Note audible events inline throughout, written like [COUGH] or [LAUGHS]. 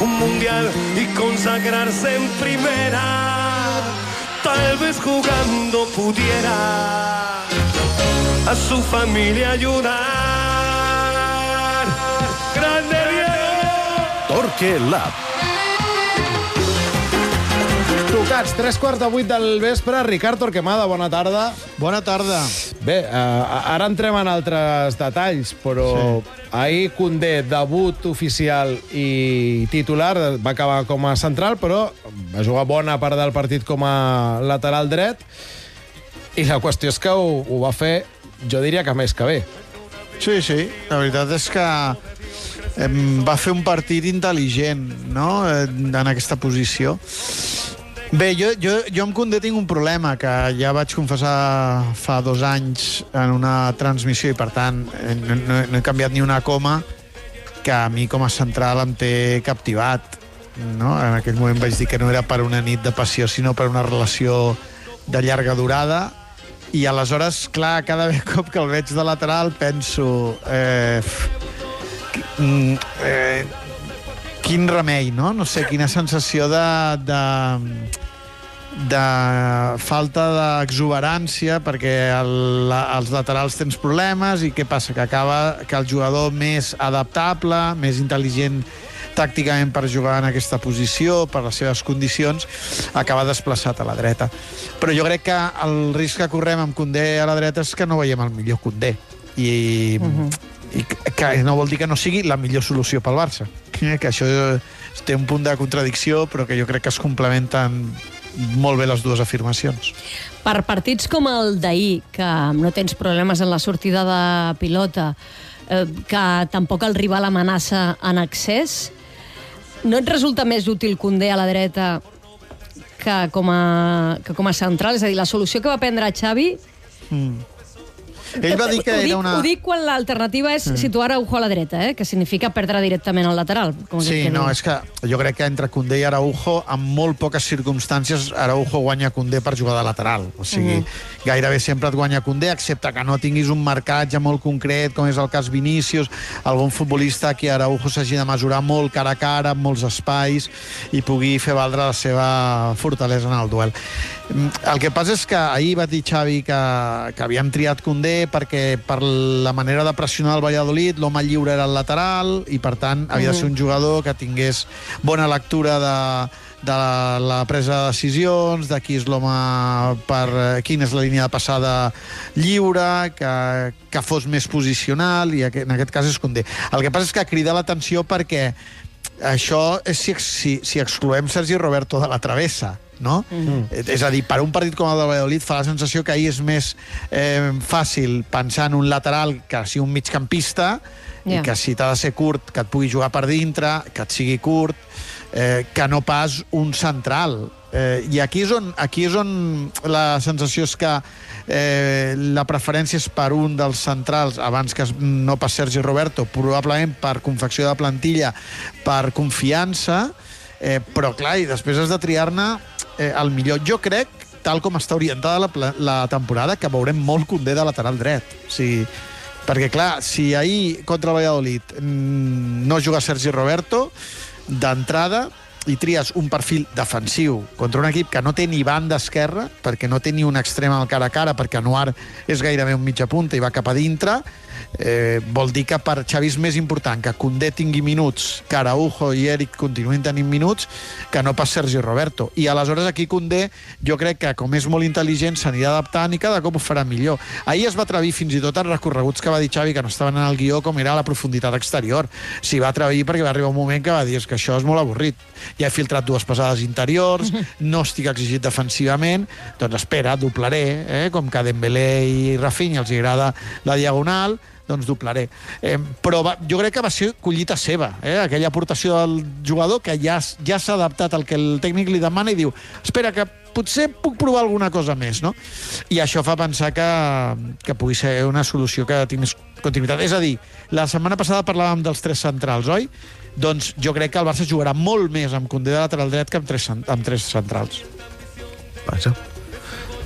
un mundial y consagrarse en primera. Tal vez jugando pudiera a su familia ayudar. ¡Grande Diego! Torque. Tocats, tres quarts de vuit del vespre. Ricard Torquemada, bona tarda. Bona tarda. Bé, uh, ara entrem en altres detalls, però sí. ahir Condé, debut oficial i titular, va acabar com a central, però va jugar bona part del partit com a lateral dret, i la qüestió és que ho, ho va fer, jo diria que més que bé. Sí, sí, la veritat és que va fer un partit intel·ligent no? en aquesta posició. Bé, jo, jo, jo amb Condé tinc un problema que ja vaig confessar fa dos anys en una transmissió i, per tant, no, no, no he canviat ni una coma que a mi com a central em té captivat. No? En aquell moment vaig dir que no era per una nit de passió, sinó per una relació de llarga durada i aleshores, clar, cada [LAUGHS] cop que el veig de lateral penso... Eh, mm, eh, quin remei, no? No sé, quina sensació de, de, de falta d'exuberància perquè el, els laterals tens problemes i què passa? Que acaba que el jugador més adaptable, més intel·ligent tàcticament per jugar en aquesta posició, per les seves condicions, acaba desplaçat a la dreta. Però jo crec que el risc que correm amb Condé a la dreta és que no veiem el millor Condé. I, uh -huh. I que no vol dir que no sigui la millor solució pel Barça. Que això té un punt de contradicció, però que jo crec que es complementen molt bé les dues afirmacions. Per partits com el d'ahir, que no tens problemes en la sortida de pilota, eh, que tampoc el rival amenaça en excés, no et resulta més útil Condé a la dreta que com a, que com a central? És a dir, la solució que va prendre Xavi mm. Ell va dir que ho dic, era una... Ho dic quan l'alternativa és mm. situar Araujo a la dreta, eh? que significa perdre directament al lateral. Com sí, que no, és que jo crec que entre Condé i Araujo, en molt poques circumstàncies, Araujo guanya Condé per jugar de lateral. O sigui, mm gairebé sempre et guanya Condé, excepte que no tinguis un marcatge molt concret, com és el cas Vinícius, algun futbolista que Araujo s'hagi de mesurar molt cara a cara, amb molts espais, i pugui fer valdre la seva fortalesa en el duel. El que passa és que ahir va dir Xavi que, que havíem triat Condé perquè per la manera de pressionar el Valladolid l'home lliure era el lateral i per tant havia de ser un jugador que tingués bona lectura de, de la, la presa de decisions, de qui és l'home per... quina és la línia de passada lliure, que, que fos més posicional, i en aquest cas és Condé. El que passa és que crida l'atenció perquè això és si, si, si excloem Sergi Roberto de la travessa no? Mm -hmm. És a dir, per un partit com el de Valladolid fa la sensació que ahir és més eh, fàcil pensar en un lateral que si un migcampista yeah. i que si t'ha de ser curt, que et pugui jugar per dintre, que et sigui curt, eh, que no pas un central. Eh, I aquí és, on, aquí és on la sensació és que eh, la preferència és per un dels centrals abans que no pas Sergi Roberto, probablement per confecció de plantilla, per confiança, eh, però clar, i després has de triar-ne eh, el millor. Jo crec, tal com està orientada la, la temporada, que veurem molt Condé de lateral dret. O sigui, perquè, clar, si ahir contra el Valladolid mm, no juga Sergi Roberto, d'entrada i tries un perfil defensiu contra un equip que no té ni banda esquerra, perquè no té ni un extrem al cara a cara, perquè Anuar és gairebé un mitja punta i va cap a dintre, eh, vol dir que per Xavi és més important que Condé tingui minuts, que Araujo i Eric continuïn tenint minuts, que no pas Sergi Roberto. I aleshores aquí Condé, jo crec que com és molt intel·ligent, s'anirà adaptant i cada cop ho farà millor. Ahir es va atrevir fins i tot als recorreguts que va dir Xavi que no estaven en el guió com era la profunditat exterior. S'hi va atrevir perquè va arribar un moment que va dir que això és molt avorrit. Ja he filtrat dues passades interiors, no estic exigit defensivament, doncs espera, doblaré, eh? com que Dembélé i Rafinha els agrada la diagonal, doncs doblaré. Eh, però va, jo crec que va ser collita seva, eh? aquella aportació del jugador que ja, ja s'ha adaptat al que el tècnic li demana i diu espera, que potser puc provar alguna cosa més, no? I això fa pensar que, que pugui ser una solució que tingui més continuïtat. És a dir, la setmana passada parlàvem dels tres centrals, oi? Doncs jo crec que el Barça jugarà molt més amb Condé de lateral dret que amb tres, amb tres centrals. Vaja.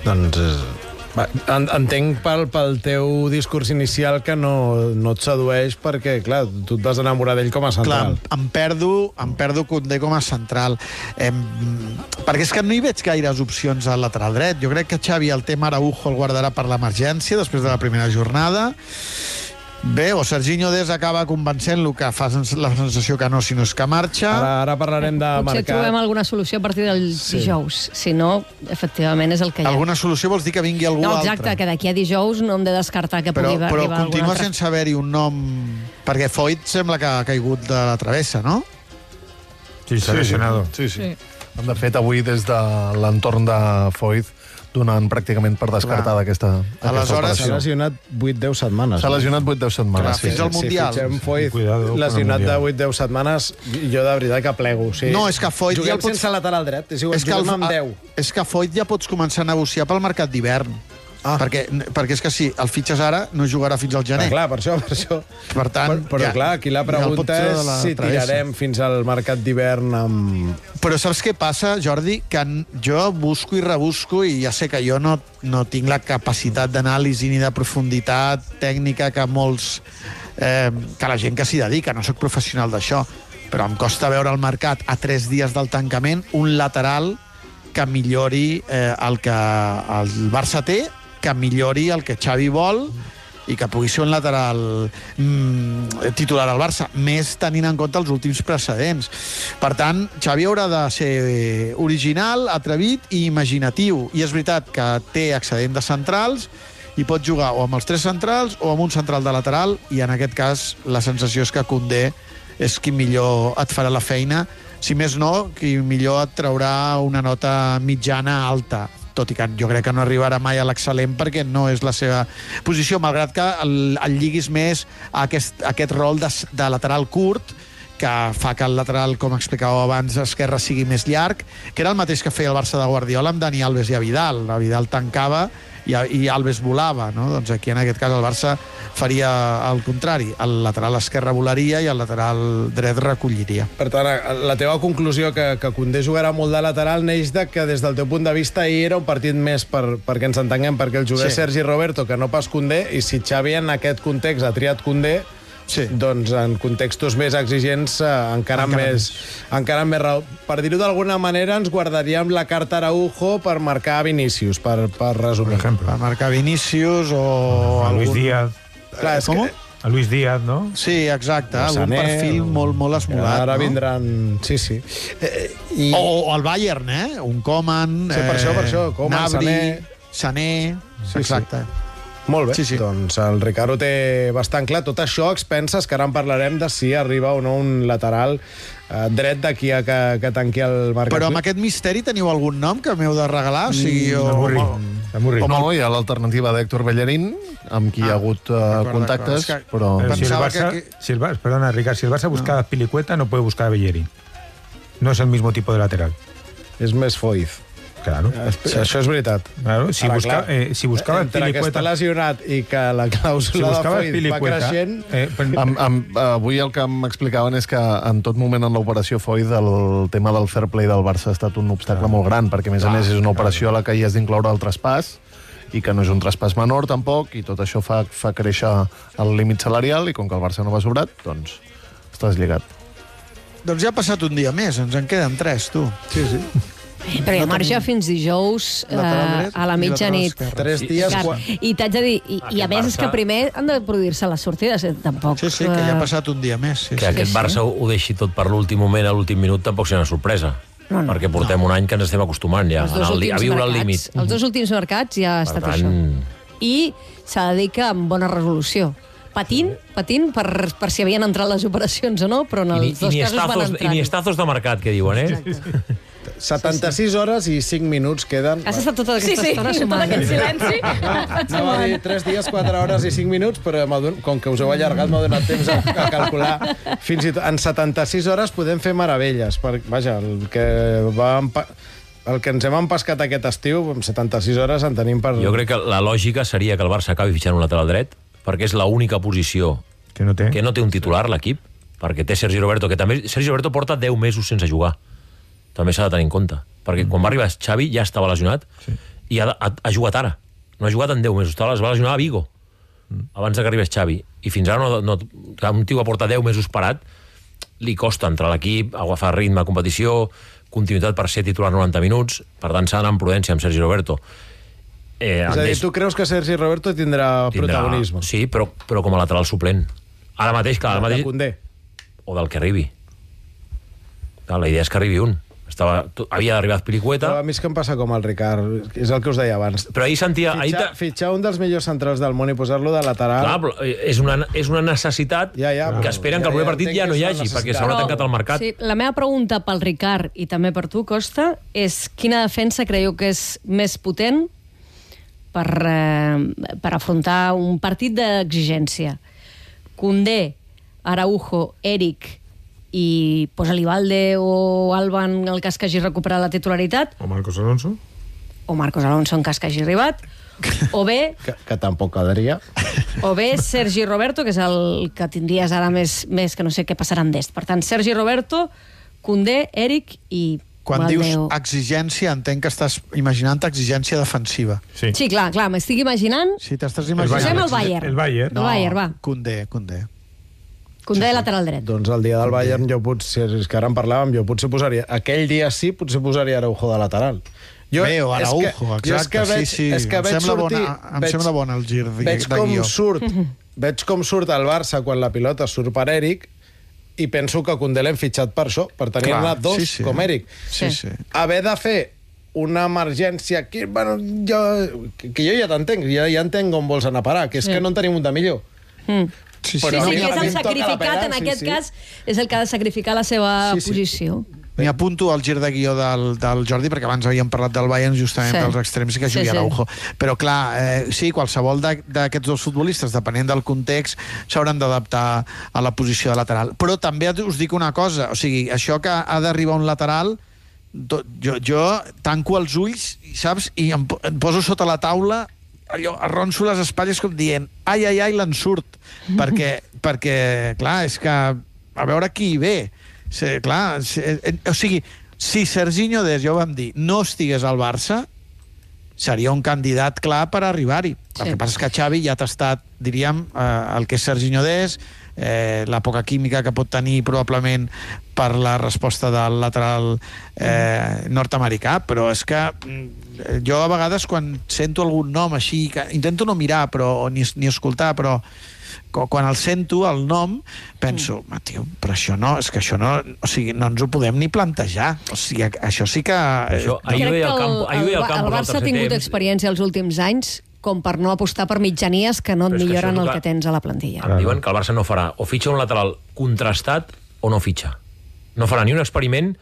Doncs eh, Va, en, entenc pel, pel teu discurs inicial que no, no et sedueix perquè, clar, tu et vas enamorar d'ell com a Clar, central. em perdo, em perdo Condé com a central. Em, perquè és que no hi veig gaires opcions al lateral dret. Jo crec que Xavi el tema Araujo el guardarà per l'emergència després de la primera jornada. Bé, o Serginho Des acaba convencent-lo que fa la sensació que no, si no és que marxa. Ara, ara parlarem de Potser mercat. trobem alguna solució a partir del Sí. dijous. Si no, efectivament, és el que hi ha. Alguna solució vols dir que vingui algú No, altre? exacte, que d'aquí a dijous no hem de descartar que Però, pugui però arribar algun continua altre. sense haver-hi un nom... Perquè Foyt sembla que ha caigut de la travessa, no? Sí, s'ha lesionado. Sí, sí. Sí. De fet, avui, des de l'entorn de Foyt, donant pràcticament per descartada aquesta, aquesta Aleshores, S'ha lesionat 8-10 setmanes. S'ha lesionat 8-10 setmanes, Clar, sí. fins al Si Mundial. fitxem Foyt Cuidado con el lesionat de Mundial. 8-10 setmanes, jo de veritat que plego. O sigui, No, és que Foyt ja Juguem el pots- sense lateral dret, és igual, és que, el, amb 10. és que Foyt ja pots començar a negociar pel mercat d'hivern. Ah. Perquè, perquè és que si el fitxes ara, no jugarà fins al gener. Ah, clar, per això, per això. Per tant, però, però ja- clar, aquí la ja el pregunta treure és si travessa. tirarem fins al mercat d'hivern amb... Però saps què passa, Jordi? Que jo busco i rebusco i ja sé que jo no, no tinc la capacitat d'anàlisi ni de profunditat tècnica que molts... Eh, que la gent que s'hi dedica, no sóc professional d'això, però em costa veure al mercat a tres dies del tancament un lateral que millori eh, el que el Barça té, que millori el que Xavi vol i que pugui ser un lateral mm, titular al Barça, més tenint en compte els últims precedents. Per tant, Xavi haurà de ser original, atrevit i imaginatiu. I és veritat que té excedent de centrals i pot jugar o amb els tres centrals o amb un central de lateral i en aquest cas la sensació és que Condé és qui millor et farà la feina si més no, qui millor et traurà una nota mitjana alta tot i que jo crec que no arribarà mai a l'excel·lent perquè no és la seva posició, malgrat que el, el lliguis més a aquest, a aquest rol de, de lateral curt que fa que el lateral, com explicàveu abans, esquerre sigui més llarg, que era el mateix que feia el Barça de Guardiola amb Dani Alves i a Vidal. A Vidal tancava i, i Alves volava, no? Doncs aquí, en aquest cas, el Barça faria el contrari. El lateral esquerre volaria i el lateral dret recolliria. Per tant, la teva conclusió que, que Condé jugarà molt de lateral neix de que des del teu punt de vista ahir era un partit més per, perquè ens entenguem, perquè el jugués Sí. sí. Sergi Roberto que no pas Condé, i si Xavi en aquest context ha triat Condé, Sí. doncs en contextos més exigents eh, encara, Encara més, encara amb més raó. Per dir-ho d'alguna manera, ens guardaríem la carta Araujo per marcar Vinícius, per, per resumir. ejemplo. Per marcar Vinícius o... A Luis algun- Díaz. Clar, és Com? que, A Luis Díaz, ¿no? Sí, exacte, Sané, perfil o- molt, molt esmolat. Ara no? vindran... Sí, sí. Eh, i... O, o el Bayern, eh? Un Coman, Sí, per això, per això, Coman, Nabri, Sané. Sané, Sí, exacte. Molt bé, Sí, sí. doncs el Ricardo té bastant clar. Tot això expenses, que ara en parlarem de si arriba o no un lateral eh, dret d'aquí a que, que tanqui el mercat. Però amb aquest misteri teniu algun nom que m'heu de regalar? O sigui, o... Aburrit. Aburrit. No, hi ha l'alternativa d'Héctor Bellerín, amb qui hi ha Ah, hagut uh, contactes. És que- però... Pero si el Barça, que- si el Barça- perdona, Ricard, si el Barça busca a Pilicueta, no puede buscar a Bellerín. No es el mismo tipo de lateral. És més foiz. Claro. Sí. Això és veritat. Claro, si, Ara, busca, clar, eh, si buscaba Entre que està Pilicueta... lesionat i que la Si clàusula de buscaba foiz va Pilicueta... creixent... Eh, per- Am, am, avui el que m'explicaven és que en tot moment en l'operació Foyt el tema del fair play del Barça ha estat un obstacle molt gran, perquè a més a més és una operació a la que hi has d'incloure el traspàs i que no és un traspàs menor tampoc, i tot això fa, fa créixer el límit salarial, i com que el Barça no va sobrat, doncs estàs lligat. Doncs ja ha passat un dia més, ens en queden tres, tu. Sí, sí. Però hi ha marge fins dijous eh, a la i mitjanit. Tres dies... Clar, Qua... I t'haig de dir, i, i a més és que primer han de produir-se les sortides, eh, tampoc. Sí, sí, que ja ha eh, passat un dia més. Sí, Que sí. aquest sí. Barça ho deixi tot per l'últim moment, a l'últim minut, tampoc serà una sorpresa. No, no. perquè portem un any que ens estem acostumant ja a, li- a viure al límit. Els dos últims mercats ja ha Per estat tant, això. I s'ha de dir que amb bona resolució. Patint, patint per, per si havien entrat les operacions o no, però en I, els dos i, casos van entrar. I ni estazos de mercat, que diuen, eh? Exacte. 76 hores i 5 minuts queden... Has estat tota Sí, aquesta sí, estona tot sumant. aquest silenci. [LAUGHS] No va dir 3 dies, 4 hores i 5 minuts, però com que us heu allargat m'ha donat temps a, a calcular. Fins i tot en 76 hores podem fer meravelles. Per, vaja, el que va empa... el que ens hem empescat aquest estiu, amb 76 hores en tenim per... Jo crec que la lògica seria que el Barça acabi fitxant un lateral dret, perquè és l'única posició Que no té. que no té un titular, l'equip, perquè té Sergi Roberto, que també... Sergi Roberto porta 10 mesos sense jugar. També s'ha de tenir en compte. Perquè quan va arribar Xavi ja estava lesionat sí. i ha, ha, ha jugat ara. no ha jugat en 10 mesos. Es va lesionar a Vigo, abans de que arribés Xavi. I fins ara, no, no, un tio que porta 10 mesos parat, li costa entrar a l'equip, agafar ritme a competició, continuïtat per ser titular 90 minuts, per tant s'ha d'anar amb prudència amb Sergi Roberto. Eh, És a dir, Andrés tu creus que Sergi Roberto tindrà, protagonisme? Sí, però, però com a lateral suplent. Ara mateix, clar, ara De mateix... Koundé. O del que arribi. Clar, la idea és que arribi un. Estava, havia d'arribar Però Pilicueta, a mi és que em passa com el Ricard, és el que us deia abans. però ahir sentia... Ahir Fitxar, te- fitxar un dels millors centrals del món i posar-lo de lateral... Clar, però eh, és una, és una necessitat Ja, ja, que però- esperen ja, que el proper ja partit ja no que hi hagi, perquè s'haurà Però- tancat el mercat. Sí, la meva pregunta pel Ricard i també per tu, Costa, és quina defensa creieu que és més potent per, eh, per afrontar un partit d'exigència? Condé, Araujo, Eric i posa Livalde o Alba en el cas que hagi recuperat la titularitat, O Marcos Alonso. o Marcos Alonso en cas que hagi arribat, o bé [LAUGHS] Que, que tampoc quedaria. o bé Sergi Roberto, que és el que tindries ara més, més que no sé què passarà amb Dest. Per tant, Sergi Roberto, Condé, Eric i Quan dius Valdeo. exigència, entenc que estàs imaginant exigència defensiva. Sí. Sí, clar, clar, m'estic imaginant... Si t'estàs El imaginant... El Bayern. El Bayern. El Bayern, va. Condé, Condé. Condé de lateral dret. Doncs el dia del Bayern jo potser, és que ara en parlàvem, jo potser posaria, aquell dia sí, potser posaria Araujo de lateral. Jo, Bé, o és Araujo, que, jo és que exacte, veig, sí, sí. És que Em veig sembla sortir, bona- em sembla bona el gir de- veig de com guió. surt, [LAUGHS] veig com surt el Barça quan la pilota surt per Eric i penso que Condé l'hem fitxat per això, per tenir-ne dos sí, sí. com Eric. Sí, Sí. sí. Haver de fer una emergència aquí, bueno, jo, que, que jo ja t'entenc, ja, ja entenc on vols anar a parar, que és Sí. que no en tenim un de millor. Mm. Sí, Sí, Però sí, mi- que és el sacrificat, pera, en sí, aquest sí. cas, és el que ha de sacrificar la seva Sí, sí. posició. M'hi apunto al gir de guió del, del Jordi, perquè abans havíem parlat del Bayern justament Sí. sí. dels extrems i que Sí, jugui sí. Araujo. Però clar, eh, sí, qualsevol d'aquests dos futbolistes, depenent del context, s'hauran d'adaptar a la posició de lateral. Però també us dic una cosa, o sigui, això que ha d'arribar un lateral, jo, jo tanco els ulls, i, saps, i em poso sota la taula allò, arronso les espatlles com dient ai, ai, ai, l'ensurt perquè, perquè, clar, és que a veure qui hi ve. Sí, clar, sí, eh, o sigui si Serginho Des, ja ho vam dir no estigués al Barça seria un candidat clar per arribar-hi. Sí. el que passa és que Xavi ja t'ha estat diríem, eh, el que és Serginho Des eh, la poca química que pot tenir probablement per la resposta del lateral eh, nord-americà, però és que mm, jo a vegades quan sento algun nom així, que intento no mirar però, ni, ni escoltar, però quan el sento, el nom, penso, mm. tio, però això no, és que això no, o sigui, no ens ho podem ni plantejar. O sigui, això sí que... Això, eh, ahir ho Crec que al campo, ahir ho el, el, campo el en el Barça ha tingut temps. experiència els últims anys com per no apostar per mitjanies que no et Però que milloren és el que que- tens a la plantilla. Em diuen que el Barça no farà o fitxa un lateral contrastat o no fitxa. No farà ni un experiment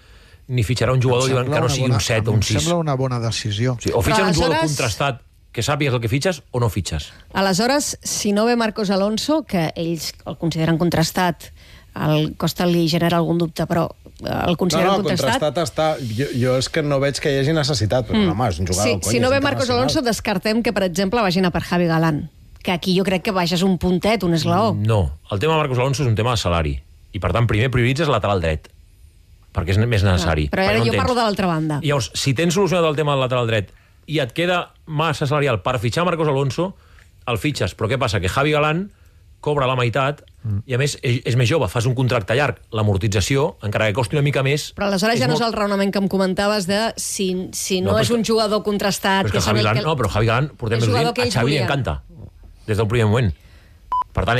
ni fitxarà un jugador diuen que no sigui un 7 o un Em 6. sembla una bona decisió. Sí, o fitxen Però un jugador contrastat que sàpigues el que fitxes o no fitxes. Aleshores, si no ve Marcos Alonso, que ells el consideren contrastat, al Costa li genera algun dubte, però eh, el No, consideren no, contrastat... contrastat està... Jo, jo és que no veig que hi hagi necessitat, però mm. home, és un jugador, Sí, cony, si no ve Marcos Alonso, descartem que, per exemple, vagin a per Javi Galán, que aquí jo crec que baixes un puntet, un esglaó. Mm. No, el tema de Marcos Alonso és un tema de salari. I, per tant, primer prioritzes lateral dret, perquè és més necessari. Però ara no jo tens. parlo de l'altra banda. I llavors, si tens solucionat el tema del lateral dret i et queda massa salarial per fitxar Marcos Alonso, el fitxes. Però què passa? Que Javi Galán cobra la meitat i, a més, és, és més jove, fas un contracte llarg. L'amortització, encara que costi una mica més... Però aleshores ja no és molt- el raonament que em comentaves de si, si no, No, és és un jugador contrastat... Però és que són Javi Galán, no, però Javi Galán, portem que a Xavi li encanta, des del primer moment. Per tant,